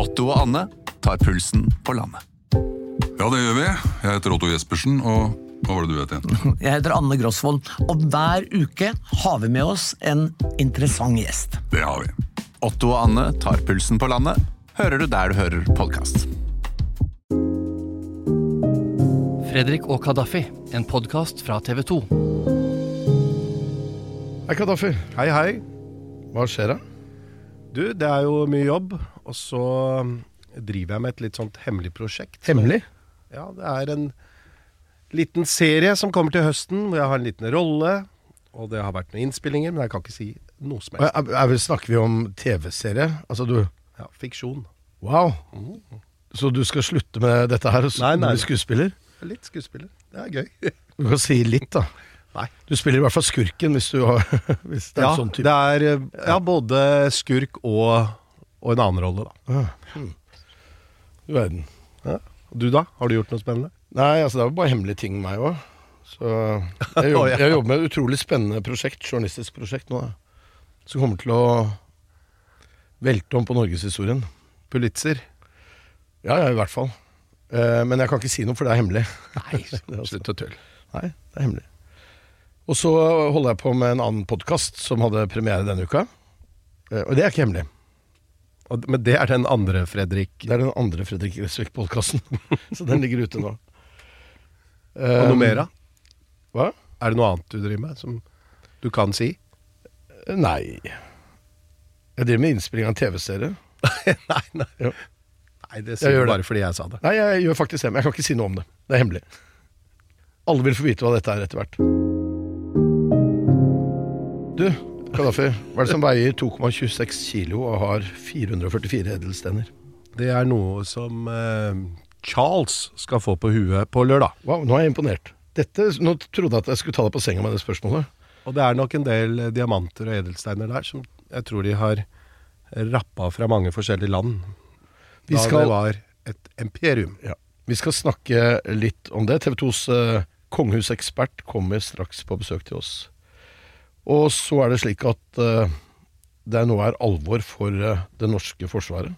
Otto og Anne tar pulsen på landet. Ja, det gjør vi. Jeg heter Otto Jespersen, og hva var det du het igjen? Jeg heter Anne Grosvold, og hver uke har vi med oss en interessant gjest. Det har vi. Otto og Anne tar pulsen på landet, hører du der du hører podkast. Fredrik og Kadafi, en podkast fra TV 2. Hei, Kadafi. Hei, hei. Hva skjer da? Du, det er jo mye jobb, og så driver jeg med et litt sånt hemmelig prosjekt. Hemmelig? Ja, det er en liten serie som kommer til høsten, hvor jeg har en liten rolle. Og det har vært noen innspillinger, men jeg kan ikke si noe som helst. Er, er, snakker vi om TV-serie? Altså du Ja, fiksjon. Wow. Så du skal slutte med dette her og Nei, nei, bli skuespiller? Litt skuespiller. Det er gøy. Du kan si litt, da. Nei. Du spiller i hvert fall skurken hvis du har Hvis det er Ja, sånn type. det er uh, ja, både skurk og, og en annen rolle, da. Ah. Du verden. Du da? Har du gjort noe spennende? Nei, altså det er jo bare hemmelige ting med meg òg. Så jeg jobber, jeg jobber med et utrolig spennende prosjekt, journalistisk prosjekt nå. da. Som kommer til å velte om på norgeshistorien. Pulitzer? Ja, ja, i hvert fall. Eh, men jeg kan ikke si noe, for det er hemmelig. Nei, Det altså- slutt å tulle. Nei, det er hemmelig. Og så holder jeg på med en annen podkast som hadde premiere denne uka. Eh, Og det er ikke hemmelig. Men det er den andre, Fredrik. Det er den andre Fredrik Gressvik-podkasten. så den ligger ute nå. Og noe mer, da? Hva? Er det noe annet du driver med som du kan si? Nei. Jeg driver med innspilling av en TV-serie. nei, nei. Jo. Nei, det sier du det. bare fordi jeg sa det. Nei, jeg gjør faktisk det, men jeg kan ikke si noe om det. Det er hemmelig. Alle vil få vite hva dette er etter hvert. Kadafi, hva er det som veier 2,26 kilo og har 444 edelstener? Det er noe som eh, Charles skal få på huet på lørdag. Wow, nå er jeg imponert. Dette, nå trodde jeg at jeg skulle ta deg på senga med det spørsmålet. Og det er nok en del eh, diamanter og edelsteiner der som jeg tror de har rappa fra mange forskjellige land. Vi da skal- det var et imperium. Ja. Vi skal snakke litt om det. TV 2s eh, kongehusekspert kommer straks på besøk til oss. Og så er det slik at eh, det nå er alvor for eh, det norske forsvaret.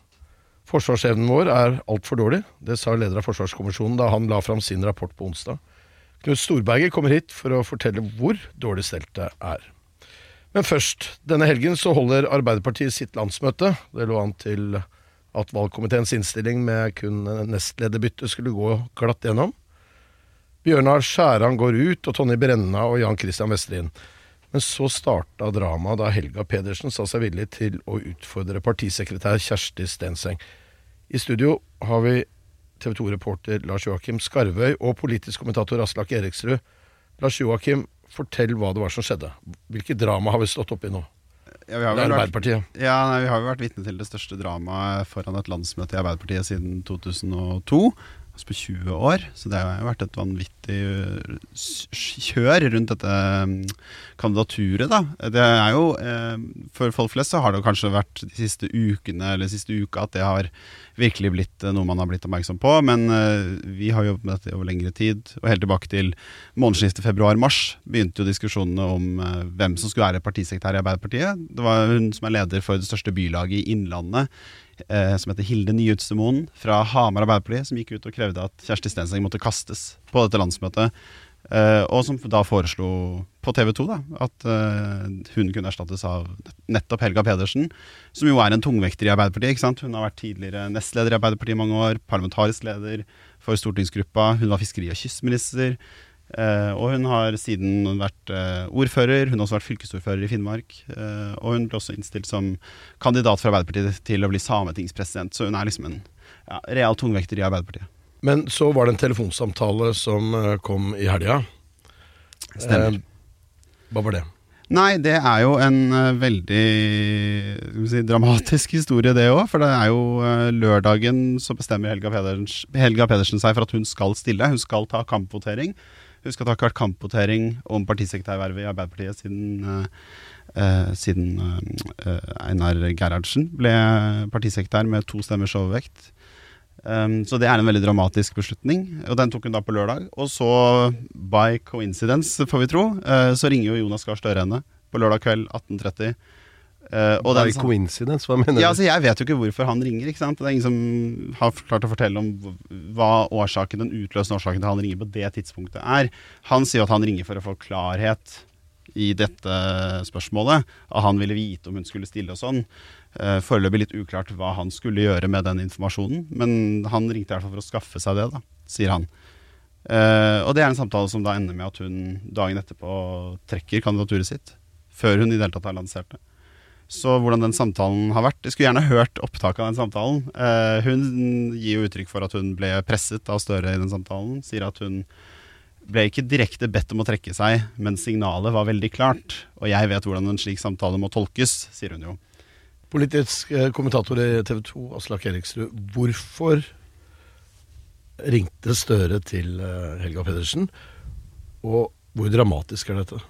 Forsvarsevnen vår er altfor dårlig. Det sa leder av Forsvarskommisjonen da han la fram sin rapport på onsdag. Knut Storberget kommer hit for å fortelle hvor dårlig stelt det er. Men først, denne helgen så holder Arbeiderpartiet sitt landsmøte. Det lå an til at valgkomiteens innstilling med kun nestlederbytte skulle gå glatt gjennom. Bjørnar Skjæran går ut, og Tonje Brenna og Jan Christian Vestre inn. Men så starta dramaet da Helga Pedersen sa seg villig til å utfordre partisekretær Kjersti Stenseng. I studio har vi TV 2-reporter Lars Joakim Skarvøy og politisk kommentator Aslak Eriksrud. Lars Joakim, fortell hva det var som skjedde. Hvilket drama har vi stått oppi nå? Ja, vi har, vel vært, ja, nei, vi har jo vært vitne til det største dramaet foran et landsmøte i Arbeiderpartiet siden 2002. Altså på 20 år. Så det har vært et vanvittig øh, kjør rundt dette mm, kandidaturet, da. Det er jo eh, For folk flest så har det kanskje vært de siste ukene eller de siste uka at det har virkelig blitt eh, noe man har blitt oppmerksom på. Men eh, vi har jobbet med dette over lengre tid. Og helt tilbake til månedsskiftet februar-mars begynte jo diskusjonene om eh, hvem som skulle være partisekretær i Arbeiderpartiet. Det var hun som er leder for det største bylaget i Innlandet, som heter Hilde Nyutstemoen fra Hamar Arbeiderparti, som gikk ut og krevde at Kjersti Stenseng måtte kastes på dette landsmøtet. Eh, og som da foreslo på TV 2 da, at uh, hun kunne erstattes av nettopp Helga Pedersen, som jo er en tungvekter i Arbeiderpartiet. ikke sant? Hun har vært tidligere nestleder i Arbeiderpartiet i mange år, parlamentarisk leder for stortingsgruppa. Hun var fiskeri- og kystminister. Uh, og hun har siden vært ordfører, hun har også vært fylkesordfører i Finnmark. Og hun ble også innstilt som kandidat for Arbeiderpartiet til å bli sametingspresident. Så hun er liksom en ja, real tungvekter i Arbeiderpartiet. Men så var det en telefonsamtale som eh, kom i helga. Stemmer. Eh, hva var det? Nei, det er jo en eh, veldig si, dramatisk historie, det òg. For det er jo eh, lørdagen så bestemmer Helga Pedersen, Helga Pedersen seg for at hun skal stille. Hun skal ta kampvotering. Hun skal ta kampvotering om partisekretærvervet i Arbeiderpartiet siden, eh, siden eh, Einar Gerhardsen ble partisekretær med to stemmers overvekt. Um, så det er en veldig dramatisk beslutning, og den tok hun da på lørdag. Og så, by coincidence, får vi tro, uh, så ringer jo Jonas Gahr Støre henne på lørdag kveld 18.30 Uh, og den By sam- coincidence, hva mener ja, du? altså Jeg vet jo ikke hvorfor han ringer. ikke sant? Det er ingen som har klart å fortelle om hva årsaken, den utløsende årsaken til han ringer på det tidspunktet er. Han sier jo at han ringer for å få klarhet i dette spørsmålet. At han ville vite om hun skulle stille og sånn. Eh, Foreløpig litt uklart hva han skulle gjøre med den informasjonen. Men han ringte i hvert fall for å skaffe seg det, da, sier han. Eh, og det er en samtale som da ender med at hun dagen etterpå trekker kandidaturet sitt. Før hun i det hele tatt har lansert det. Så hvordan den samtalen har vært Jeg skulle gjerne hørt opptak av den samtalen. Eh, hun gir jo uttrykk for at hun ble presset av Støre i den samtalen. Sier at hun ble ikke direkte bedt om å trekke seg, men signalet var veldig klart. Og jeg vet hvordan en slik samtale må tolkes, sier hun jo. Politisk eh, kommentator i TV 2, Aslak Eriksrud. Hvorfor ringte Støre til eh, Helga Pedersen, og hvor dramatisk er dette?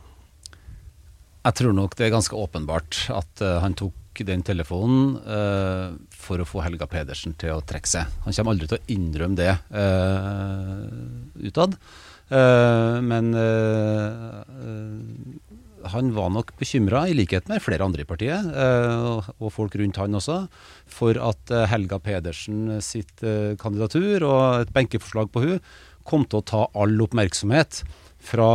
Jeg tror nok det er ganske åpenbart at eh, han tok den telefonen uh, for å få Helga Pedersen til å trekke seg. Han kommer aldri til å innrømme det uh, utad. Uh, men han var nok bekymra, i likhet med flere andre i partiet, eh, og, folk rundt han også, for at eh, Helga Pedersen sitt eh, kandidatur og et benkeforslag på hun kom til å ta all oppmerksomhet fra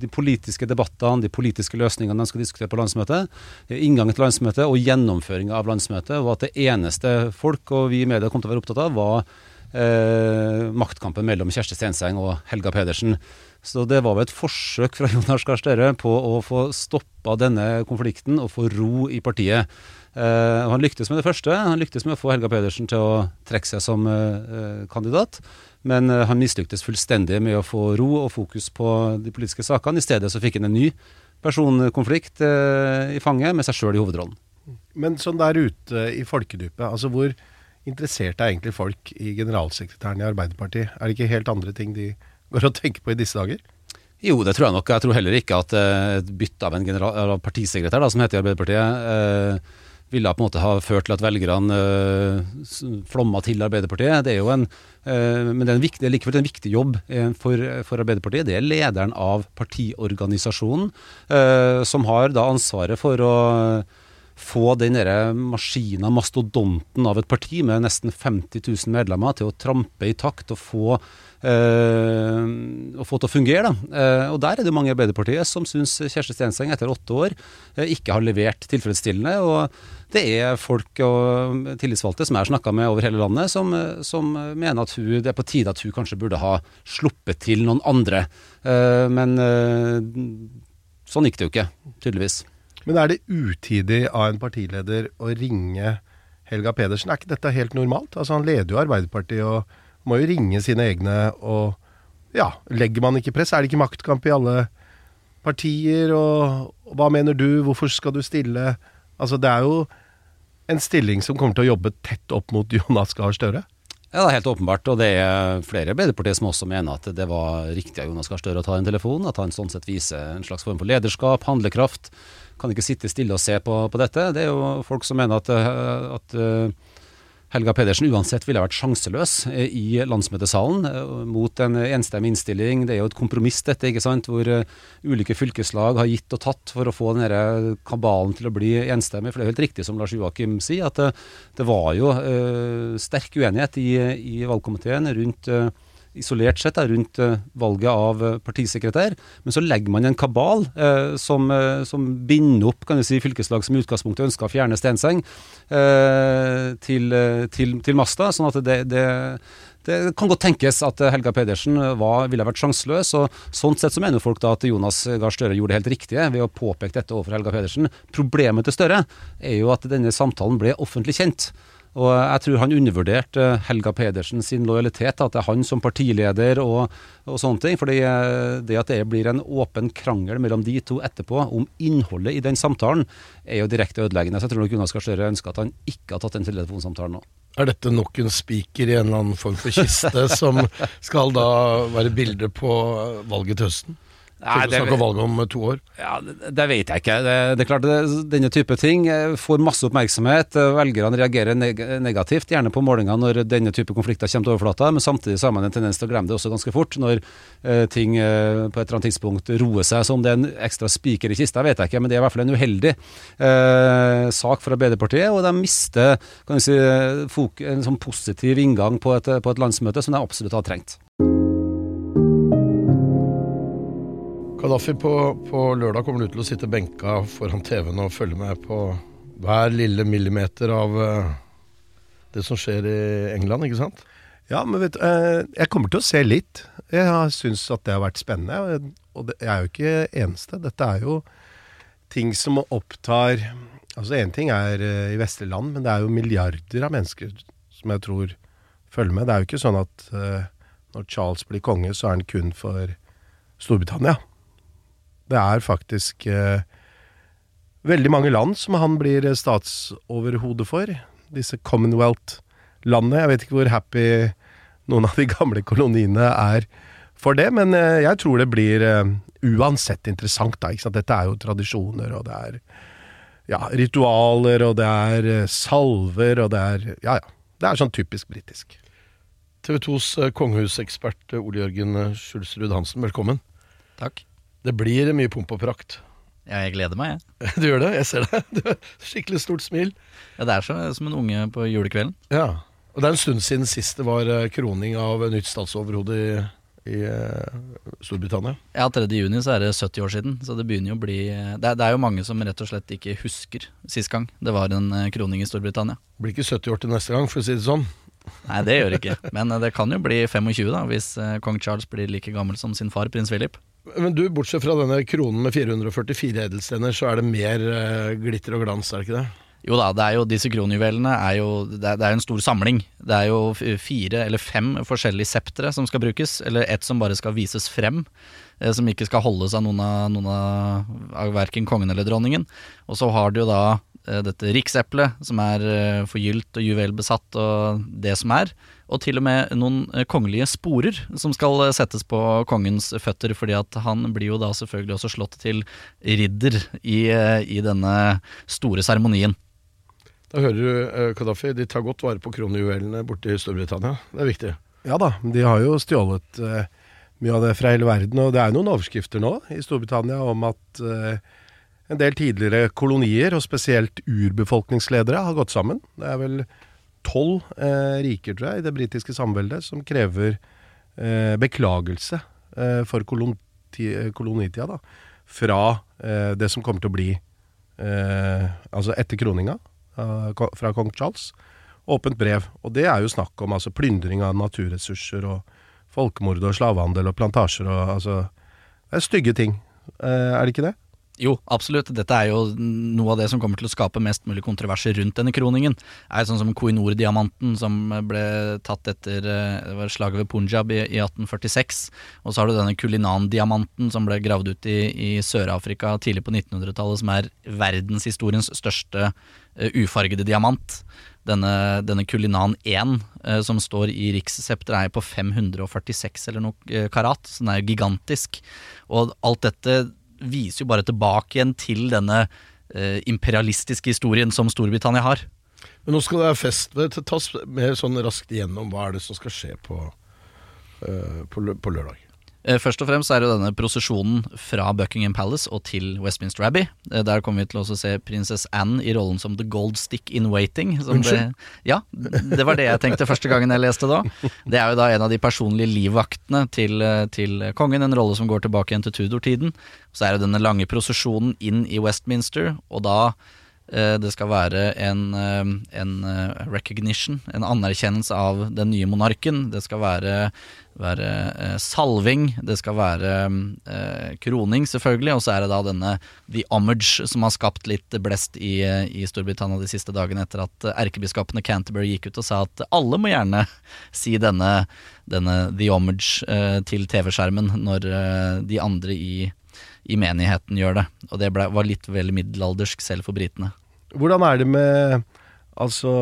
de politiske debattene, de politiske løsningene de skal diskutere på landsmøtet, inngangen til landsmøtet og gjennomføringa av landsmøtet, og at det eneste folk og vi i media kom til å være opptatt av, var eh, maktkampen mellom Kjersti Stenseng og Helga Pedersen. Så det var vel et forsøk fra Jonas Gahr Støre på å få stoppa denne konflikten og få ro i partiet. Eh, han lyktes med det første. Han lyktes med å få Helga Pedersen til å trekke seg som eh, kandidat. Men eh, han mislyktes fullstendig med å få ro og fokus på de politiske sakene. I stedet så fikk han en ny personkonflikt eh, i fanget med seg sjøl i hovedrollen. Men sånn der ute i folkedypet, altså hvor interessert er egentlig folk i generalsekretæren i Arbeiderpartiet? Er det ikke helt andre ting de går og tenker på i disse dager? Jo, det tror jeg nok. Jeg tror heller ikke at eh, et bytte av en general, partisekretær, da, som heter i Arbeiderpartiet, eh, ville på en måte ha ført til at velgerne eh, flomma til Arbeiderpartiet. Det er jo en, eh, men det er viktig, likevel en viktig jobb eh, for, for Arbeiderpartiet. Det er lederen av partiorganisasjonen, eh, som har da ansvaret for å få den maskina, mastodonten av et parti med nesten 50 000 medlemmer til å trampe i takt og få, å og få til å fungere. Da. Eh, og der er det mange i Arbeiderpartiet som syns Kjersti Stenseng etter åtte år eh, ikke har levert tilfredsstillende. Og det er folk og tillitsvalgte som jeg har snakka med over hele landet, som, eh, som mener at hun, det er på tide at hun kanskje burde ha sluppet til noen andre. Eh, men eh, sånn gikk det jo ikke, tydeligvis. Men er det utidig av en partileder å ringe Helga Pedersen? Er ikke dette helt normalt? Altså Han leder jo Arbeiderpartiet og må jo ringe sine egne og Ja, legger man ikke press? Er det ikke maktkamp i alle partier? Og, og hva mener du? Hvorfor skal du stille? Altså Det er jo en stilling som kommer til å jobbe tett opp mot Jonas Gahr Støre. Ja, det er helt åpenbart, og det er flere i Arbeiderpartiet som også mener at det var riktig av Jonas Gahr Støre å ta en telefon, at han sånn sett viser en slags form for lederskap, handlekraft. Kan ikke sitte stille og se på, på dette. Det er jo folk som mener at, eh, at eh, Helga Pedersen uansett ville vært sjanseløs eh, i landsmøtesalen mot en enstemmig innstilling. Det er jo et kompromiss, dette, ikke sant, hvor ulike fylkeslag har gitt og tatt for å få denne kabalen til å bli enstemmig. For det er helt riktig som Lars Joakim sier, at det, det var jo uh, sterk uenighet i, i valgkomiteen rundt eh, isolert sett da, rundt eh, valget av eh, partisekretær, men så legger man en kabal eh, som, eh, som binder opp kan du si, fylkeslag som i utgangspunktet ønsker å fjerne Stenseng, eh, til, til, til Masta. sånn at det, det, det kan godt tenkes at Helga Pedersen var, ville vært sjanseløs. og Sånn sett så mener folk da at Jonas Gahr Støre gjorde det helt riktige ved å påpeke dette overfor Helga Pedersen. Problemet til Støre er jo at denne samtalen ble offentlig kjent. Og jeg tror han undervurderte Helga Pedersen sin lojalitet, at det er han som partileder og, og sånne ting. fordi eh, det at det blir en åpen krangel mellom de to etterpå om innholdet i den samtalen, er jo direkte ødeleggende. Så jeg tror nok Jonas Gahr Støre ønsker at han ikke har tatt den telefonsamtalen nå. Er dette nok en spiker i en eller annen form for kiste som skal da være bildet på valget til høsten? Nei, det- snakke om valget om eh, to år. Ja, det, det vet jeg ikke. Det, det er klart det, Denne type ting eh, får masse oppmerksomhet. Eh, Velgerne reagerer neg negativt, gjerne på målinger når denne type konflikter kommer til overflata, men samtidig så har man en tendens til å glemme det også ganske fort når eh, ting eh, på et eller annet tidspunkt roer seg. Så om det er en ekstra spiker i kista, vet jeg ikke, men det er i hvert fall en uheldig eh, sak for Arbeiderpartiet, og de mister kan si, en sånn positiv inngang på et, på et landsmøte som de absolutt har trengt. Gaddafi på, på lørdag kommer du til å sitte benka foran TV-en og følge med på hver lille millimeter av eh, det som skjer i England, ikke sant? Ja, men vet du, eh, jeg kommer til å se litt. Jeg syns at det har vært spennende. Og jeg er jo ikke eneste. Dette er jo ting som opptar Altså én ting er eh, i vestlige land, men det er jo milliarder av mennesker som jeg tror følger med. Det er jo ikke sånn at når Charles blir konge, så er han kun for Storbritannia. Det er faktisk eh, veldig mange land som han blir eh, statsoverhode for. Disse Commonwealth-landene. Jeg vet ikke hvor happy noen av de gamle koloniene er for det, men eh, jeg tror det blir eh, uansett interessant. da, ikke sant? Dette er jo tradisjoner, og det er ja, ritualer, og det er eh, salver, og det er Ja, ja. Det er sånn typisk britisk. TV 2s eh, kongehusekspert eh, Ole Jørgen Skjulsrud Hansen, velkommen. Takk. Det blir mye pomp og prakt. Ja, jeg gleder meg, jeg. Du gjør det, jeg ser det. Du har Skikkelig stort smil. Ja, det er så, som en unge på julekvelden. Ja. Og det er en stund siden sist det var eh, kroning av nytt statsoverhode i, i eh, Storbritannia. Ja, 3. juni så er det 70 år siden, så det begynner jo å bli det er, det er jo mange som rett og slett ikke husker sist gang det var en eh, kroning i Storbritannia. Det Blir ikke 70 år til neste gang, for å si det sånn. Nei, det gjør det ikke. Men eh, det kan jo bli 25 da, hvis eh, kong Charles blir like gammel som sin far, prins Philip. Men du, bortsett fra denne kronen med 444 edelstener, så er det mer eh, glitter og glans, er det ikke det? Jo da, det er jo disse kronjuvelene er jo Det er, det er en stor samling. Det er jo fire eller fem forskjellige septre som skal brukes, eller ett som bare skal vises frem. eh, Som ikke skal holdes av noen av, noen av, av verken kongen eller dronningen. Og så har du jo da dette rikseplet, som er eh, forgylt og juvelbesatt og det som er. Og til og med noen eh, kongelige sporer som skal eh, settes på kongens føtter, fordi at han blir jo da selvfølgelig også slått til ridder i, eh, i denne store seremonien. Da hører du Kadafi, de tar godt vare på kronjuvelene borte i Storbritannia. Det er viktig. Ja da, de har jo stjålet eh, mye av det fra hele verden. Og det er noen overskrifter nå i Storbritannia om at eh, en del tidligere kolonier, og spesielt urbefolkningsledere, har gått sammen. Det er vel tolv eh, riker, tror jeg, i det britiske samveldet som krever eh, beklagelse eh, for kolonti, kolonitida, da. Fra eh, det som kommer til å bli eh, Altså etter kroninga eh, fra kong Charles åpent brev. Og det er jo snakk om altså, plyndring av naturressurser og folkemord og slavehandel og plantasjer og altså Det er stygge ting. Eh, er det ikke det? Jo, absolutt. Dette er jo noe av det som kommer til å skape mest mulig kontroverser rundt denne kroningen. Det er sånn som Koinor-diamanten som ble tatt etter eh, slaget ved Punjab i, i 1846. Og så har du denne Kulinan-diamanten som ble gravd ut i, i Sør-Afrika tidlig på 1900-tallet, som er verdenshistoriens største uh, ufargede diamant. Denne, denne Kulinan 1, uh, som står i rikssepteret, er på 546 eller noe uh, karat, så den er jo gigantisk. Og alt dette viser jo bare tilbake igjen til denne eh, imperialistiske historien som Storbritannia har. Men nå skal det være fest. Ta mer sånn raskt igjennom hva er det som skal skje på, uh, på, på lørdag. Eh, Først og fremst er det denne prosesjonen fra Buckingham Palace og til Westminster Abbey. Eh, Der kommer vi til å se prinsesse Anne i rollen som The Gold Stick in Waiting. som Unnskyld? Det, ja, det var det jeg tenkte første gangen jeg leste det òg. Det er jo da en av de personlige livvaktene til, eh, til kongen, en rolle som går tilbake igjen til Tudor-tiden. Så er det denne lange prosesjonen inn i Westminster, og da det skal være en, eh, en eh, recognition, en anerkjennelse av den nye monarken. Det skal være, være eh, salving, det skal være eh, kroning, selvfølgelig. Og så er det da denne the homage som har skapt litt blest i, eh, i Storbritannia de siste dagene etter at eh, erkebiskopene Canterbury gikk ut og sa at alle må gjerne si denne, denne the homage eh, til TV-skjermen når eh, de andre i i menigheten gjør det, og det ble, var litt vel middelaldersk selv for britene. Hvordan er det med altså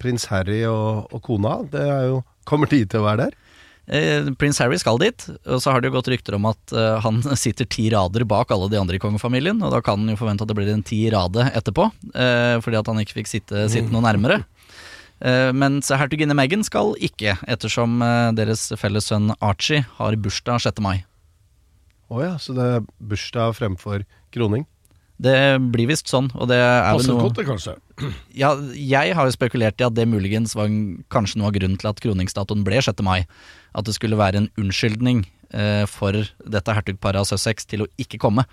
prins Harry og, og kona? Det er jo, kommer de til å være der? Eh, Prins Harry skal dit, og så har det jo gått rykter om at eh, han sitter ti rader bak alle de andre i kongefamilien, og da kan han jo forvente at det blir en ti rade etterpå, eh, fordi at han ikke fikk sitte, sitte noe nærmere. Men mens hertuginne Meghan skal ikke, ettersom deres felles sønn Archie har bursdag 6. mai. Å ja, så det er bursdag fremfor kroning? Det blir visst sånn, og det er Passer noe godt, det, kanskje. Ja, jeg har jo spekulert i at det muligens var kanskje noe av grunnen til at kroningsdatoen ble 6. mai. At det skulle være en unnskyldning eh, for dette hertugparet av Sussex til å ikke komme.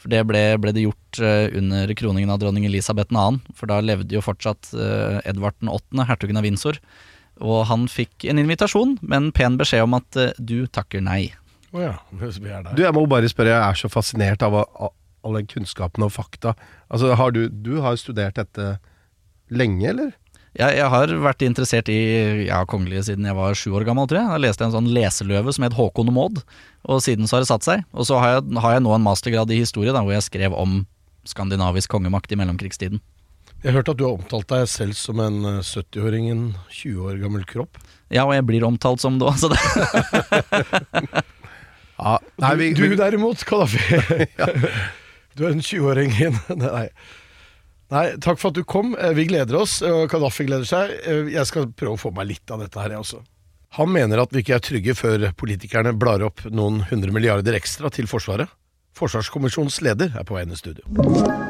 For det ble, ble det gjort eh, under kroningen av dronning Elisabeth 2., for da levde jo fortsatt eh, Edvard 8., hertugen av Windsor. Og han fikk en invitasjon, men pen beskjed om at eh, du takker nei. Å ja, vi er der. Du, jeg må bare spørre, jeg er så fascinert av all den kunnskapen og fakta. Altså, har du, du har studert dette lenge, eller? Jeg, jeg har vært interessert i ja, kongelige siden jeg var sju år gammel, tror jeg. Da leste jeg en sånn leseløve som het Håkon og Maud, og siden så har det satt seg. Og så har jeg, har jeg nå en mastergrad i historie, da, hvor jeg skrev om skandinavisk kongemakt i mellomkrigstiden. Jeg hørte at du har omtalt deg selv som en eh, 70-åring i en 20 år gammel kropp. Ja, og jeg blir omtalt som det òg, så det Ja, nei, vi, du du, derimot, Kadafi. Du er en 20-åring Nei. Nei, takk for at du kom. Eh, Vi gleder oss, og Kadafi gleder seg. Eh, Jeg skal prøve å få meg litt av dette her, jeg også. Han mener at vi ikke er trygge før politikerne blar opp noen hundre milliarder ekstra til Forsvaret. Forsvarskommisjonens leder er på vei inn i studio.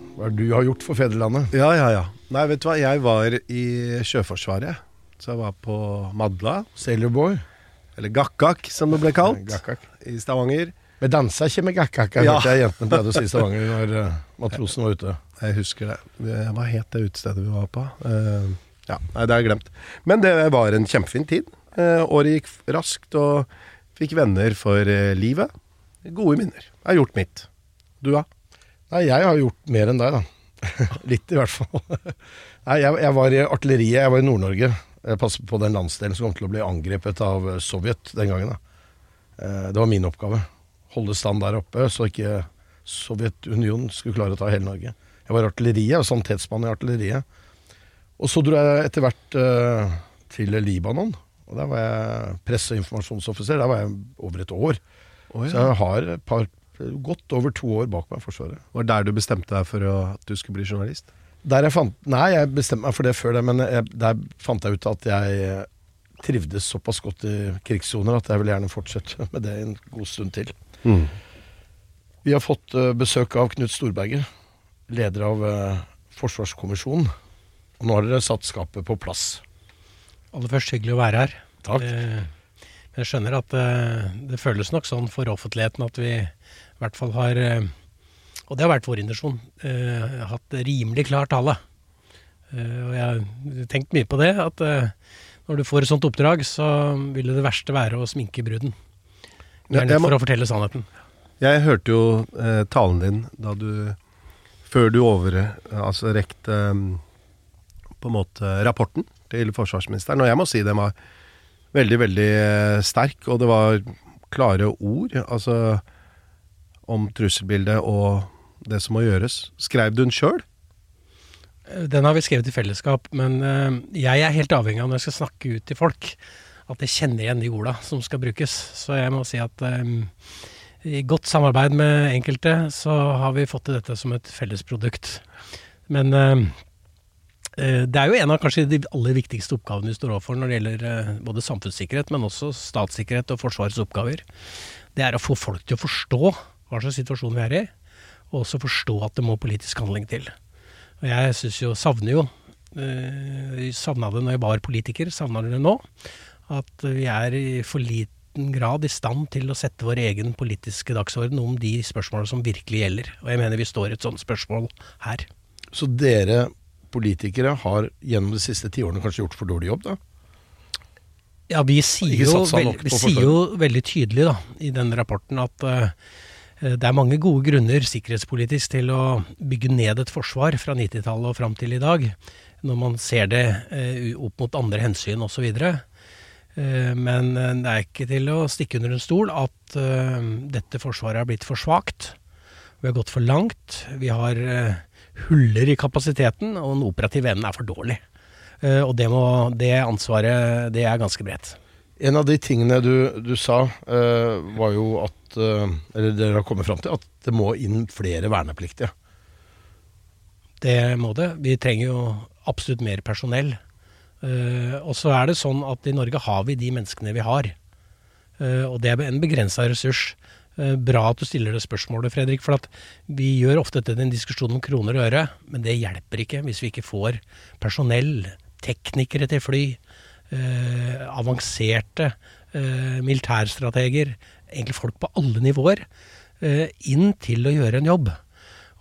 Hva er det du har gjort for fedrelandet? ja, ja, ja. Nei, vet du hva, jeg var i Sjøforsvaret. Så jeg var på Madla, Sailorboy? eller Gakkak som det ble kalt, Gakkak. i Stavanger. Vi dansa ikke med gakkak, Ja. hørte jeg jentene pleide å si i Stavanger når eh, matrosen var ute. Jeg husker det. Hva het det utestedet vi var på? Uh, ja, nei, det har jeg glemt. Men det var en kjempefin tid. Uh, året gikk raskt, og fikk venner for livet. Gode minner. Jeg har gjort mitt. Du da? Nei, jeg har gjort mer enn deg, da. Litt, i hvert fall. Nei, jeg, jeg var i artilleriet, jeg var i Nord-Norge. Jeg passet på den landsdelen som kom til å bli angrepet av eh, Sovjet den gangen. Da. Eh, Det var min oppgave. Holde stand der oppe, så ikke Sovjetunionen skulle klare å ta hele Norge. Jeg var i artilleriet, og sanitetsmann i artilleriet. Og så dro jeg etter hvert uh, til Libanon. Og Der var jeg presse- og informasjonsoffiser. Der var jeg over et år. Oh, ja. Så jeg har et par, godt over to år bak meg i Forsvaret. Var det der du bestemte deg for å, at du skulle bli journalist? Der jeg fant, nei, jeg bestemte meg for det før det, men jeg, der fant jeg ut at jeg trivdes såpass godt i krigssoner at jeg vil gjerne fortsette med det en god stund til. Mm. Vi har fått eh, besøk av Knut Storberget, leder av eh, Forsvarskommisjonen. Og nå har dere satt skapet på plass. Aller først hyggelig å være her. Takk. Det, jeg skjønner at eh, det føles nok sånn for offentligheten at vi i hvert fall har eh, Og det har vært vår intensjon. eh, hatt rimelig klar tale. Eh, og jeg har tenkt mye på det. At når du får et sånt oppdrag, så ville det verste være å sminke bruden. Ja, må- for å fortelle sannheten. Jeg hørte jo eh, talen din da du Før du over Altså rekte eh, på en måte rapporten til forsvarsministeren. Og jeg må si den var veldig, veldig sterk, og det var klare ord. Altså om trusselbildet og det som må gjøres. Skrev du den sjøl? Eh, Den har vi skrevet i fellesskap, men eh, jeg er helt avhengig av når jeg skal snakke ut til folk, at jeg kjenner igjen de orda som skal brukes. Så jeg må si at um, i godt samarbeid med enkelte så har vi fått til dette som et fellesprodukt. Men eh, det er jo en av kanskje de aller viktigste oppgavene vi står overfor når det gjelder både samfunnssikkerhet, men også statssikkerhet og Forsvarets oppgaver. det er å få folk til å forstå hva slags situasjon vi er i, og også forstå at det må politisk handling til. Og jeg syns jo, savner jo eh, Savna det når jeg var politiker, savner det nå. At vi er i for liten grad i stand til å sette vår egen politiske dagsorden om de spørsmålene som virkelig gjelder. Og jeg mener vi står i et sånt spørsmål her. Så dere politikere har gjennom de siste tiårene kanskje gjort for dårlig jobb, da? Ja, vi sier, jo, vel, vi sier jo veldig tydelig da, i denne rapporten at eh, det er mange gode grunner sikkerhetspolitisk til å bygge ned et forsvar fra 90-tallet og fram til i dag, når man ser det eh, opp mot andre hensyn osv. Uh, men eh, det er ikke til å stikke under en stol at eh, dette forsvaret har blitt for svakt. Vi har gått for langt. Vi har eh, huller i kapasiteten, og den operative evnen er for dårlig. Eh, og det, må, det ansvaret det er ganske bredt. En av de tingene du, du sa, eh, var jo at eh, Eller dere har kommet fram til at det må inn flere vernepliktige. Det må det. Vi trenger jo absolutt mer personell. Eh, og så er det sånn at i Norge har vi de menneskene vi har. Eh, og det er en begrensa ressurs. Bra at du stiller det spørsmålet, Fredrik. For vi gjør ofte til en diskusjon om kroner og øre, men det hjelper ikke hvis vi ikke får personell, teknikere til fly, avanserte militærstrateger, egentlig folk på alle nivåer, eh, inn til å gjøre en jobb.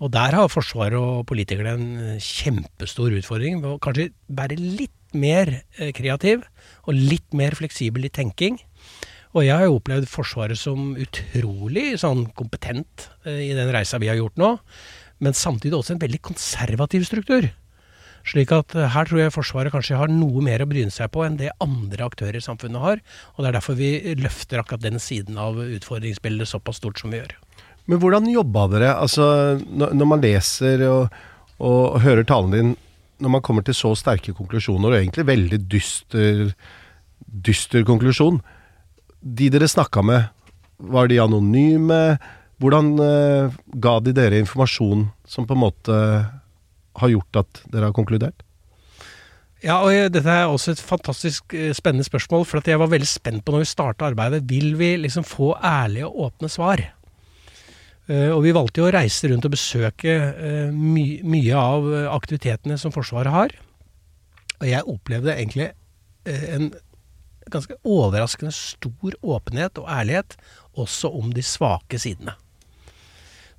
Og der har Forsvaret og politikerne en kjempestor utfordring ved å kanskje være litt mer eh, kreativ og litt mer fleksibel i tenking. Og jeg har jo opplevd Forsvaret som utrolig sånn kompetent eh, i den reisa vi har gjort nå, men samtidig også en veldig konservativ struktur. Slik at eh, her tror jeg Forsvaret kanskje har noe mer å bryne seg på enn det andre aktører i samfunnet har. Og det er derfor vi løfter akkurat den siden av utfordringsbildet såpass stort som vi gjør. Men hvordan jobba dere? Altså, når, man leser og, og hører talen din, når man kommer til så sterke konklusjoner, og egentlig veldig dyster, dyster konklusjon De dere snakka med, var de anonyme? Hvordan uh, ga de dere informasjon som på en måte har gjort at dere har konkludert? Ja, og dette er også et fantastisk eh, spennende spørsmål. For jeg var veldig spent på når vi starta arbeidet. Vil vi liksom få ærlige og åpne svar? Eh, og vi valgte jo å reise rundt og besøke eh, my mye av aktivitetene som Forsvaret har. Og jeg opplevde egentlig en ganske overraskende stor åpenhet og ærlighet også om de svake sidene.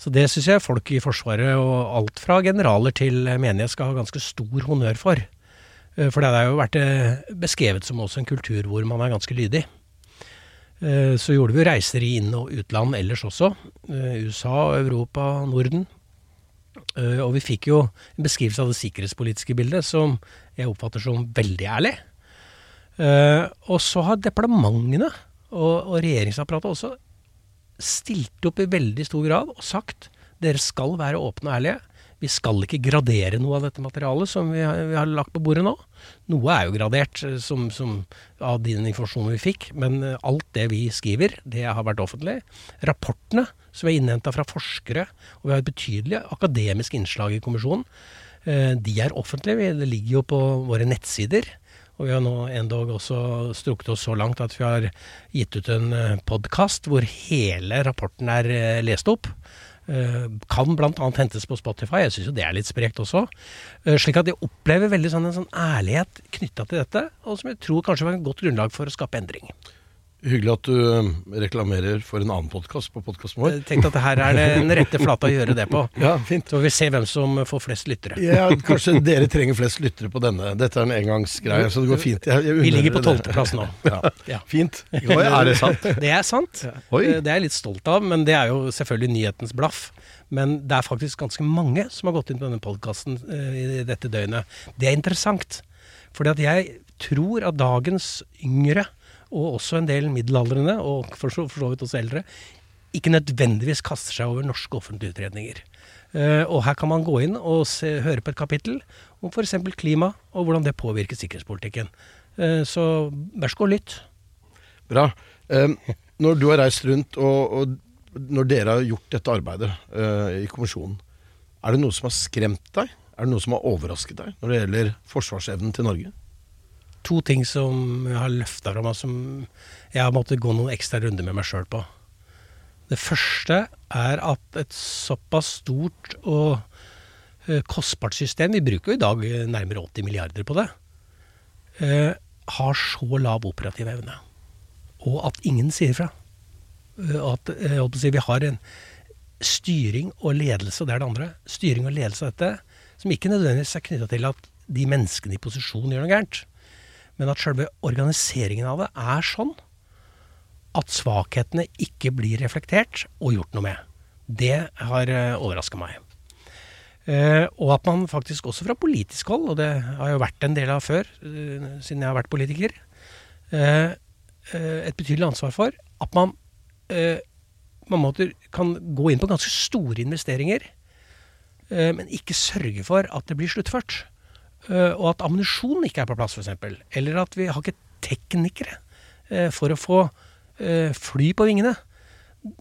Så det syns jeg folk i Forsvaret, og alt fra generaler til menighet, skal ha ganske stor honnør for. Eh, For det har jo vært eh, beskrevet som også en kultur hvor man er ganske lydig. Eh, Så gjorde vi reiser i inn- og utland ellers også. USA, Europa, Norden. Og vi fikk jo en beskrivelse av det sikkerhetspolitiske bildet som jeg oppfatter som veldig ærlig. Og så har departementene og, og regjeringsapparatet også stilt opp i veldig stor grad og sagt dere skal være åpne og ærlige. Vi skal ikke gradere noe av dette materialet som vi har, vi har lagt på bordet nå. Noe er jo gradert eh, som, som, av den informasjonen vi fikk, men eh, alt det vi skriver, det har vært offentlig. Rapportene som er innhenta fra forskere, og vi har et betydelig akademisk innslag i kommisjonen, eh, de er offentlige. Det ligger jo på våre nettsider. Og vi har nå endog også strukket oss så langt at vi har gitt ut en podkast hvor hele rapporten er eh, lest opp. Eh, Kan bl.a. hentes på Spotify. Jeg syns jo det er litt sprekt også. Eh, Slik at jeg opplever veldig sånn en sånn ærlighet knytta til dette, og som jeg tror kanskje var et godt grunnlag for å skape endring. Hyggelig at du eh, reklamerer for en annen podkast på podkasten vår. Jeg tenkte at her er det den rette flata å gjøre det på. Ja, fint. Så får vi se hvem som får flest lyttere. Ja, kanskje dere trenger flest lyttere på denne. Dette er en engangsgreie, så det går fint. Jeg, jeg Vi ligger på tolvteplass nå. Ja. Ja. Fint. Oi, er det sant? Det er sant. Oi. Eh, Det er jeg litt stolt av, men det er jo selvfølgelig nyhetens blaff. Men det er faktisk ganske mange som har gått inn på denne podkasten i dette døgnet. Det er interessant. Fordi at jeg tror at dagens yngre, og også en del middelaldrende, og for så, for så vidt også eldre, ikke nødvendigvis kaster seg over norske offentlige utredninger. Uh, og her kan man gå inn og se, høre på et kapittel om f.eks. klima, og hvordan det påvirker sikkerhetspolitikken. Uh, så vær så god, lytt. Bra. Eh, når du har reist rundt, og, og når dere har gjort dette arbeidet uh, i kommisjonen, er det noe som har skremt deg? Er det noe som har overrasket deg når det gjelder forsvarsevnen til Norge? To ting som jeg har løfta fra meg, som jeg har måttet gå noen ekstra runder med meg sjøl på. Det første er at et såpass stort og eh, kostbart system, vi bruker jo i dag eh, nærmere 80 milliarder på det, eh, har så lav operativ evne. Og at ingen sier fra. At si, vi har en styring og ledelse, det er det andre, styring og ledelse av dette, som ikke nødvendigvis er knytta til at de menneskene i posisjon gjør noe gærent, men at selve organiseringen av det er sånn at svakhetene ikke blir reflektert og gjort noe med. Det har uh, overraska meg. Eh, og at man faktisk også fra politisk hold, og det har jo vært en del av før, eh, siden jeg har vært politiker, eh, eh, et betydelig ansvar for at man eh, på en måte kan gå inn på ganske store investeringer, eh, men ikke sørge for at det blir sluttført. Eh, og at ammunisjon ikke er på plass, f.eks. Eller at vi har ikke teknikere eh, for å få eh, fly på vingene.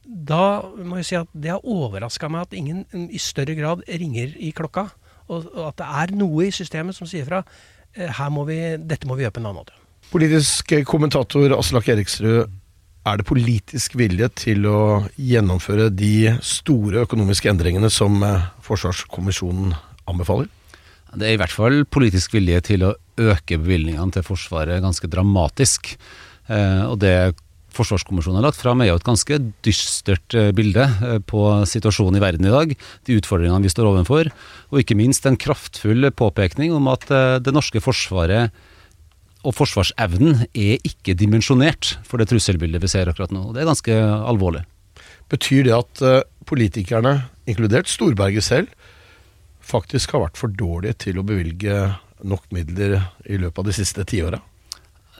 Da må jeg si at det har overraska meg at ingen i større grad ringer i klokka. Og, at det er noe i systemet som sier fra her må vi, dette må vi gjøre på en annen måte. Politisk kommentator Aslak Eriksrud. er det politisk vilje til å gjennomføre de store økonomiske endringene som Forsvarskommisjonen anbefaler? Det er i hvert fall politisk vilje til å øke bevilgningene til Forsvaret ganske dramatisk. Eh, og det Forsvarskommisjonen har lagt fram, er jo et ganske dystert eh, bilde eh, på situasjonen i verden i dag. De utfordringene vi står overfor. Og ikke minst en kraftfull påpekning om at det norske forsvaret og forsvarsevnen er ikke dimensjonert for det trusselbildet vi ser akkurat nå. Det er ganske alvorlig. Betyr det at politikerne, inkludert Storberget selv, faktisk har vært for dårlige til å bevilge nok midler i løpet av de siste tiåra?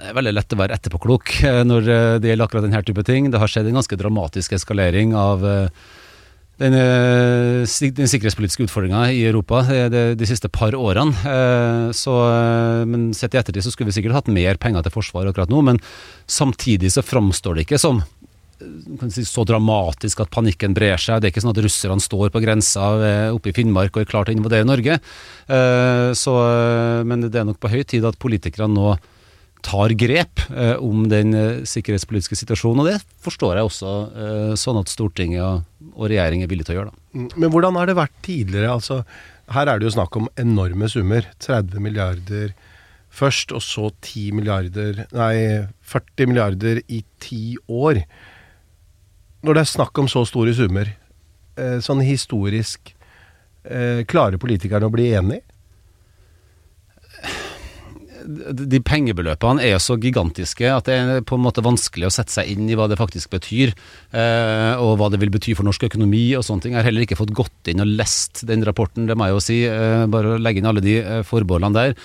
Det er veldig lett å være etterpåklok eh, når eh, det gjelder akkurat denne type ting. Det har skjedd en ganske dramatisk eskalering av eh, den, den sikkerhetspolitiske utfordringa i Europa de, de, siste par årene. Så, men sett i ettertid så skulle vi sikkert hatt mer penger til forsvar akkurat nå, men samtidig så framstår det ikke som si, så dramatisk at panikken brer seg. Det er ikke sånn at russerne står på grensa oppe i Finnmark og er klare til å invadere Norge. Så, men det er nok på høy tid at politikerne nå tar grep eh, om den eh, sikkerhetspolitiske situasjonen. Og det forstår jeg også eh, sånn at Stortinget og regjeringen er villige til å gjøre. Da. Mm, men hvordan har det vært tidligere? Altså, her er det jo snakk om enorme summer. 30 milliarder først, og så 10 milliarder Nei, 40 milliarder i ti år. Når det er snakk om så store summer, eh, sånn historisk, eh, klarer politikerne å bli enige? de pengebeløpene er så gigantiske at det er på en måte vanskelig å sette seg inn i hva det faktisk betyr, eh, og hva det vil bety for norsk økonomi og sånne ting. Jeg har heller ikke fått gått inn og lest den rapporten, det må jeg jo si. Bare å legge inn alle de eh, forbeholdene der.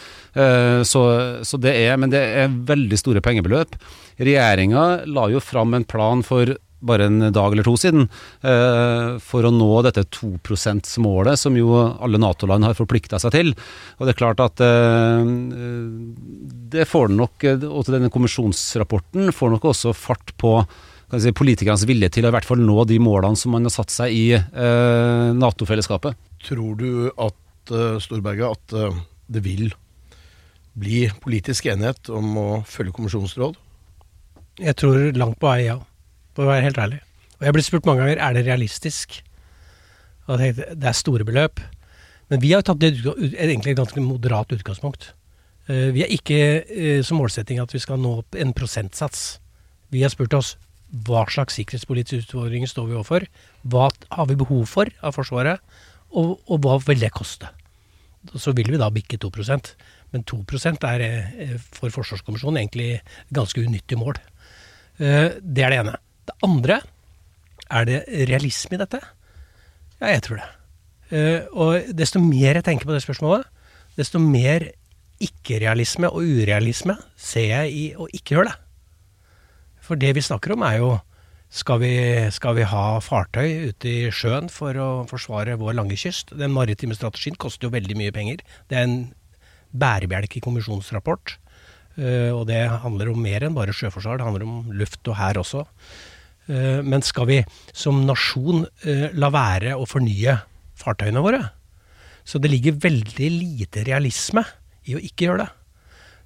Så, så, det er, men det er veldig store pengebeløp. Regjeringa la jo fram en plan for bare en dag eller to siden, eh, for å nå dette 2 %-målet som jo alle Nato-land har forplikta seg til. Og det er klart at eh, det får nok, og til denne kommisjonsrapporten, får nok også fart på si, politikernes vilje til å i hvert fall nå de målene som man har satt seg i eh, Nato-fellesskapet. Tror du at, Storberget, at det vil bli politisk enighet om å følge kommisjonens råd? Jeg tror langt på vei, ja for å være helt ærlig. Og jeg blitt spurt mange ganger er det realistisk. Og jeg tenkte, det er store beløp. Men vi har tatt det egentlig et ganske moderat utgangspunkt. Eh, vi har ikke eh, som målsetting at vi skal nå opp en prosentsats. Vi har spurt oss hva slags sikkerhetspolitiske utfordringer står vi overfor? Hva har vi behov for av Forsvaret? Og, og hva vil det koste? Så vil vi da bikke 2% Men 2 er eh, for Forsvarskommisjonen egentlig ganske unyttig mål. Det er det ene. Det andre er det realisme i dette? Ja, jeg tror det. Uh, og desto mer jeg tenker på det spørsmålet, desto mer ikke-realisme og urealisme ser jeg i å ikke gjøre det. For det vi snakker om er jo skal vi, skal vi ha fartøy ute i sjøen for å forsvare vår lange kyst? Den maritime strategien koster jo veldig mye penger. Det er en bærebjelke i kommisjonens rapport. Uh, og det handler om mer enn bare sjøforsvar, det handler om luft og hær også. Eh, men skal vi som nasjon eh, la være å fornye fartøyene våre? Så det ligger veldig lite realisme i å ikke gjøre det.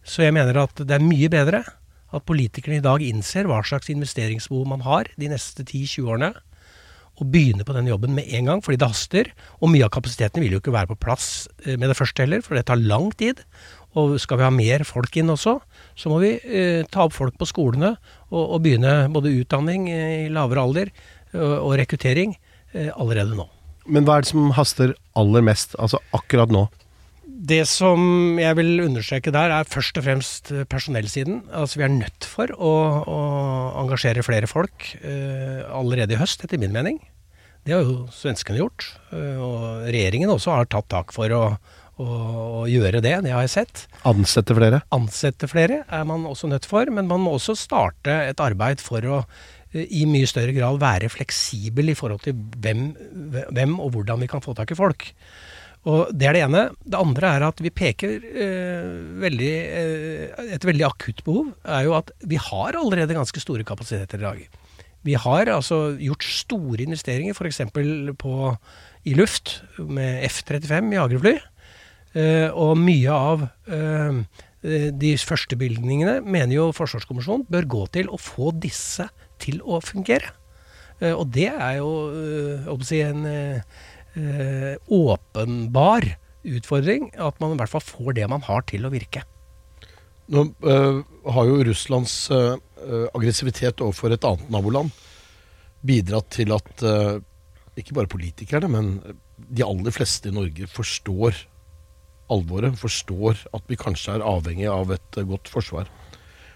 Så jeg mener at det er mye bedre at politikerne i dag innser hva slags investeringsbehov man har de neste 10-20 årene, og begynner på den jobben med en gang, fordi det haster. Og mye av kapasiteten vil jo ikke være på plass eh, med det første heller, for det tar lang tid. Og skal vi ha mer folk inn også, så må vi eh, ta opp folk på skolene og, og begynne både utdanning eh, i lavere alder og, og rekruttering eh, allerede nå. Men hva er det som haster aller mest, altså akkurat nå? Det som jeg vil understreke der, er først og fremst eh, personellsiden. Altså Vi er nødt for å, å engasjere flere folk eh, allerede i høst, etter min mening. Det har jo svenskene gjort. Og regjeringen også har tatt tak for å, å, å gjøre det. Det har jeg sett. Ansette flere? Ansette flere er man også nødt for, men man må også starte et arbeid for å eh, i mye større grad være fleksibel i forhold til hvem, hvem og hvordan vi kan få tak i folk. Og Det er det ene. Det andre er at vi peker eh, veldig, eh, Et veldig akutt behov er jo at vi har allerede ganske store kapasiteter i dag. Vi har altså gjort store investeringer f.eks. i luft med F-35 jagerfly. Eh, og mye av eh, de første bevilgningene mener jo Forsvarskommisjonen bør gå til å få disse til å fungere. Eh, og det er jo si en åpenbar utfordring at man i hvert fall får det man har til å virke. Nå øh, har jo Russlands øh, aggressivitet overfor et annet naboland bidratt til at øh, ikke bare politikerne, men de aller fleste i Norge forstår alvoret, forstår at vi kanskje er avhengig av et eh, godt forsvar.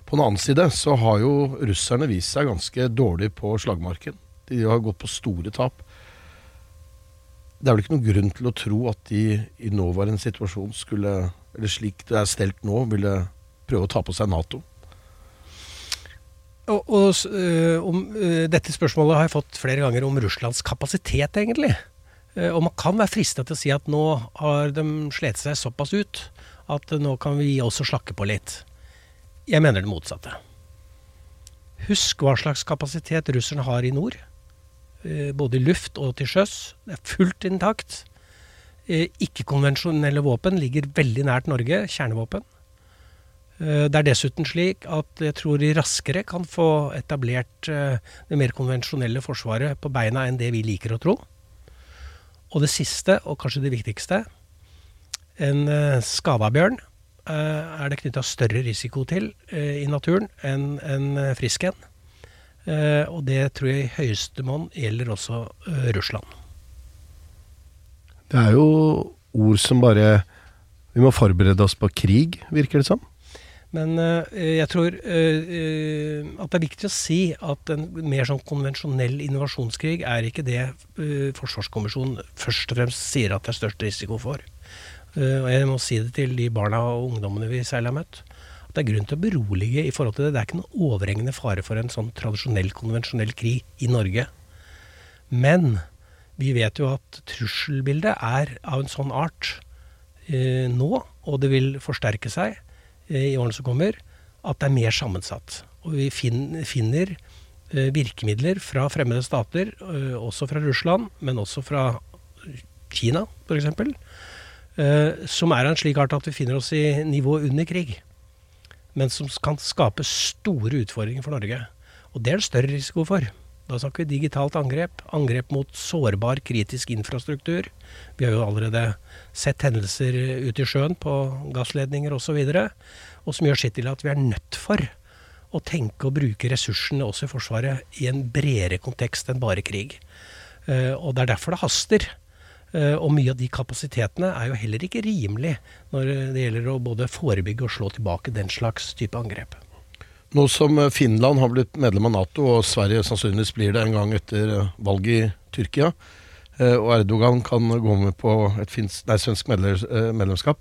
På den annen side så har jo russerne vist seg ganske dårlig på slagmarken. De har gått på store tap. Det er vel ikke noen grunn til å tro at de i nåværende situasjon skulle, eller slik det er stelt nå, ville prøve å ta på seg Nato. Og, og øh, om, øh, Dette spørsmålet har jeg fått flere ganger om Russlands kapasitet, egentlig. Eh, og man kan være fristet til å si at nå har de slet seg såpass ut at nå kan vi også slakke på litt. Jeg mener det motsatte. Husk hva slags kapasitet russerne har i nord. Eh, både i luft og til sjøs. Det er fullt intakt. Eh, ikke-konvensjonelle våpen ligger veldig nært Norge. Kjernevåpen. Det er dessuten slik at jeg tror de raskere kan få etablert det mer konvensjonelle forsvaret på beina enn det vi liker å tro. Og det siste, og kanskje det viktigste, en uh, skada bjørn uh, er det knytta større risiko til uh, i naturen enn en frisk en. og det tror jeg i høyeste monn gjelder også Russland. Det er jo ord som bare Vi må forberede oss på krig, virker det som. Men uh, jeg tror uh, at det er viktig å si at en mer sånn konvensjonell innovasjonskrig er ikke det Forsvarskommisjonen først og fremst sier at det er størst risiko for. og jeg må si det til de barna og ungdommene vi særlig har møtt. At det er grunn til å berolige i forhold til det. Det er ikke noen overhengende fare for en sånn tradisjonell, konvensjonell krig i Norge. Men vi vet jo at trusselbildet er av en sånn art nå, og det vil forsterke seg i årene som kommer, at det er mer sammensatt. Og vi finner virkemidler fra fremmede stater, også fra Russland, men også fra Kina f.eks., som er av en slik art at vi finner oss i nivået under krig. Men som kan skape store utfordringer for Norge. Og det er det større risiko for. Da snakker vi digitalt angrep, angrep mot sårbar kritisk infrastruktur. Vi har jo allerede sett hendelser ute i sjøen på gassledninger osv. Og som gjør sitt til at vi er nødt for å tenke og bruke ressursene også i Forsvaret i en bredere kontekst enn bare krig. Uh, og det er derfor det haster. Uh, og mye av de kapasitetene er jo heller ikke rimelig når det gjelder å både forebygge og slå tilbake den slags type angrep. Nå som Finland har blitt medlem av Nato, og Sverige sannsynligvis blir det en gang etter valget i Tyrkia, og Erdogan kan gå med på et finsk, nei, svensk medlemskap,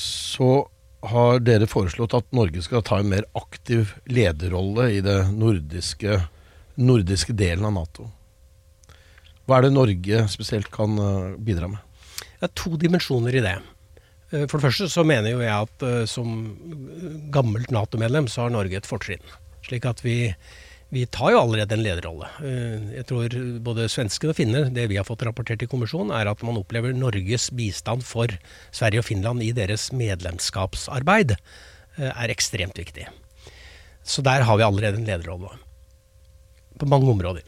så har dere foreslått at Norge skal ta en mer aktiv lederrolle i det nordiske, nordiske delen av Nato. Hva er det Norge spesielt kan bidra med? Det er to dimensjoner i det. For det første så mener jo jeg at som gammelt Nato-medlem så har Norge et fortrinn. Slik at vi, vi tar jo allerede en lederrolle. Jeg tror både svenskene og finner, det vi har fått rapportert i kommisjonen, er at man opplever Norges bistand for Sverige og Finland i deres medlemskapsarbeid er ekstremt viktig. Så der har vi allerede en lederrolle. På mange områder.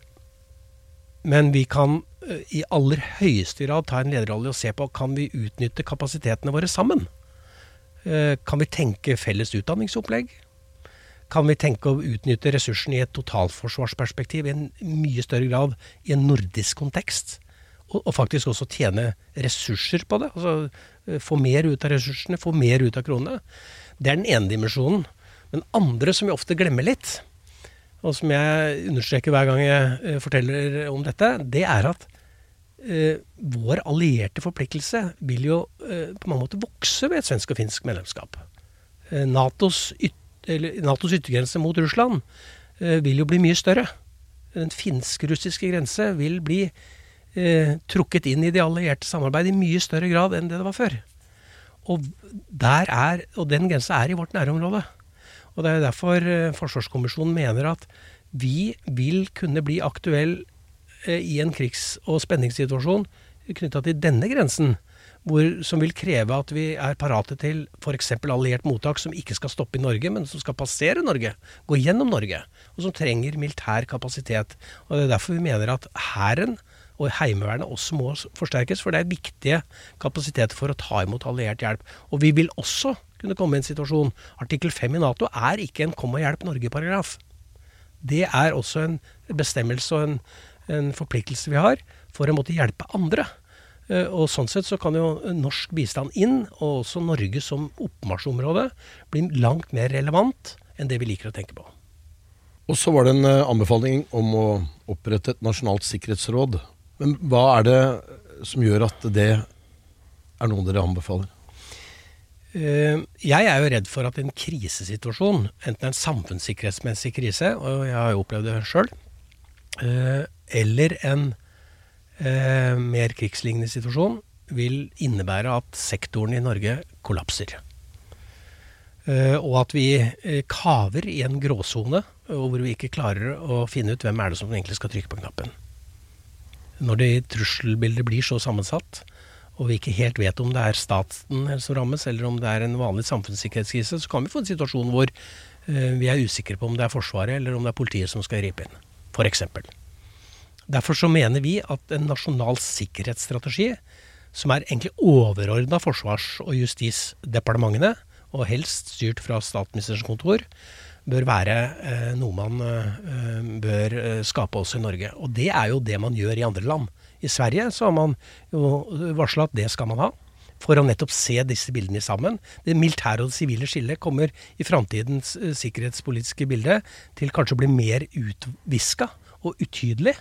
Men vi kan eh, i aller høyeste grad ta en lederrolle og se på kan vi utnytte kapasitetene våre sammen. Eh, Kan vi tenke felles utdanningsopplegg? Kan vi tenke å utnytte ressursene i et totalforsvarsperspektiv i en mye større grad i en nordisk kontekst? Og, og faktisk også tjene ressurser på det. Altså eh, få mer ut av ressursene, få mer ut av kronene. Det er den ene dimensjonen. Men andre som vi ofte glemmer litt, og som jeg understreker hver gang jeg eh, forteller om dette, det er at eh, vår allierte forpliktelse vil jo eh, på mange måter vokse ved et svensk og finsk medlemskap. Eh, Natos, yt, eller, Natos yttergrense mot Russland eh, vil jo bli mye større. Den finsk-russiske grense vil bli eh, trukket inn i de allierte samarbeid i mye større grad enn det det var før. Og, er, og den grensa er i vårt nærområde. Og Det er derfor eh, Forsvarskommisjonen mener at vi vil kunne bli aktuell eh, i en krigs- og spenningssituasjon knytta til denne grensen, hvor, som vil kreve at vi er parate til f.eks. alliert mottak som ikke skal stoppe i Norge, men som skal passere Norge, gå gjennom Norge, og som trenger militær kapasitet. Og Det er derfor vi mener at Hæren og Heimevernet også må forsterkes, for det er viktige kapasiteter for å ta imot alliert hjelp. Og vi vil også kunne komme i en situasjon Artikkel 5 i Nato er ikke en 'kom og hjelp Norge'-paragraf. Det er også en bestemmelse og en, en forpliktelse vi har for å måtte hjelpe andre. Eh, Og Sånn sett så kan jo norsk bistand inn, og også Norge som oppmarsjområde, bli langt mer relevant enn det vi liker å tenke på. Og så var det en eh, anbefaling om å opprette et nasjonalt sikkerhetsråd. Men hva er det som gjør at det er noe dere anbefaler? Eh, Jeg er jo redd for at en krisesituasjon, enten en samfunnssikkerhetsmessig krise, og jeg har jo opplevd det sjøl, eller en eh, mer krigslignende situasjon, vil innebære at sektoren i Norge kollapser. Eh, Og at vi eh, kaver i en gråsone, hvor vi ikke klarer å finne ut hvem er det som egentlig skal trykke på knappen. Når det trusselbildet blir så sammensatt, og vi ikke helt vet om det er staten som rammes, eller om det er en vanlig samfunnssikkerhetskrise, så kan vi få en situasjon hvor eh, vi er usikre på om det er Forsvaret eller om det er politiet som skal gripe inn, f.eks. Derfor så mener vi at en nasjonal sikkerhetsstrategi, som er egentlig overordna forsvars- og justisdepartementene, og helst styrt fra statsministerens kontor, bør være eh, noe man eh, bør skape også i Norge. Og det er jo det man gjør i andre land. I Sverige så har man jo varsla at det skal man ha. For å nettopp se disse bildene sammen. Det militære og det sivile skillet kommer i framtidens eh, sikkerhetspolitiske bilde til kanskje å bli mer utviska og utydelig.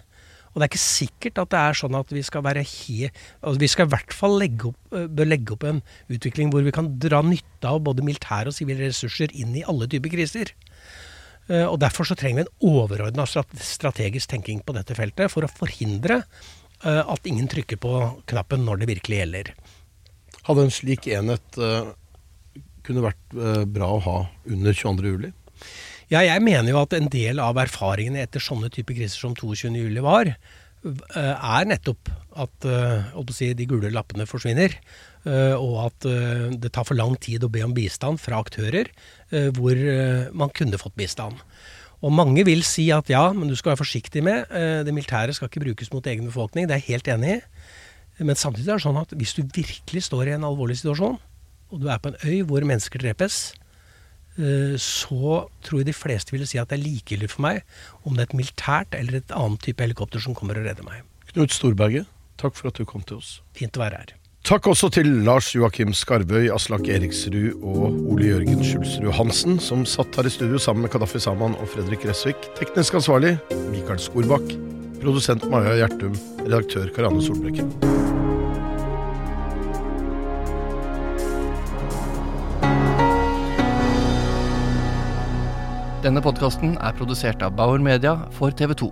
Og det er ikke sikkert at det er sånn at vi skal være he... Altså vi skal i hvert fall legge opp, eh, bør legge opp en utvikling hvor vi kan dra nytte av både militære og sivile ressurser inn i alle typer kriser. Eh, Og Derfor så trenger vi en overordna strategisk tenking på dette feltet for å forhindre at ingen trykker på knappen når det virkelig gjelder. Hadde en slik enhet eh, kunne vært eh, bra å ha under 22. juli? Ja, jeg mener jo at en del av erfaringene etter sånne typer kriser som 22.07 var, eh, er nettopp at eh, si, de gule lappene forsvinner. eh, Og at eh, det tar for lang tid å be om bistand fra aktører eh, hvor eh, man kunne fått bistand. Og mange vil si at ja, men du skal være forsiktig med eh, det militære skal ikke brukes mot egen befolkning. Det er jeg helt enig i. Men samtidig er det sånn at hvis du virkelig står i en alvorlig situasjon, og du er på en øy hvor mennesker drepes, eh, så tror jeg de fleste ville si at det er likegyldig for meg om det er et militært eller et annet type helikopter som kommer og redder meg. Knut Storberget, takk for at du kom til oss. Fint å være her. Takk også til Lars Joakim Skarvøy, Aslak Eriksrud og Ole Jørgen Skjulsrud Hansen, som satt her i studio sammen med Kadafi Saman og Fredrik Resvik. Teknisk ansvarlig Mikael Skorbakk. Produsent Maja Gjertum. Redaktør Karianne Solbrekken. Denne podkasten er produsert av Bauer Media for TV 2.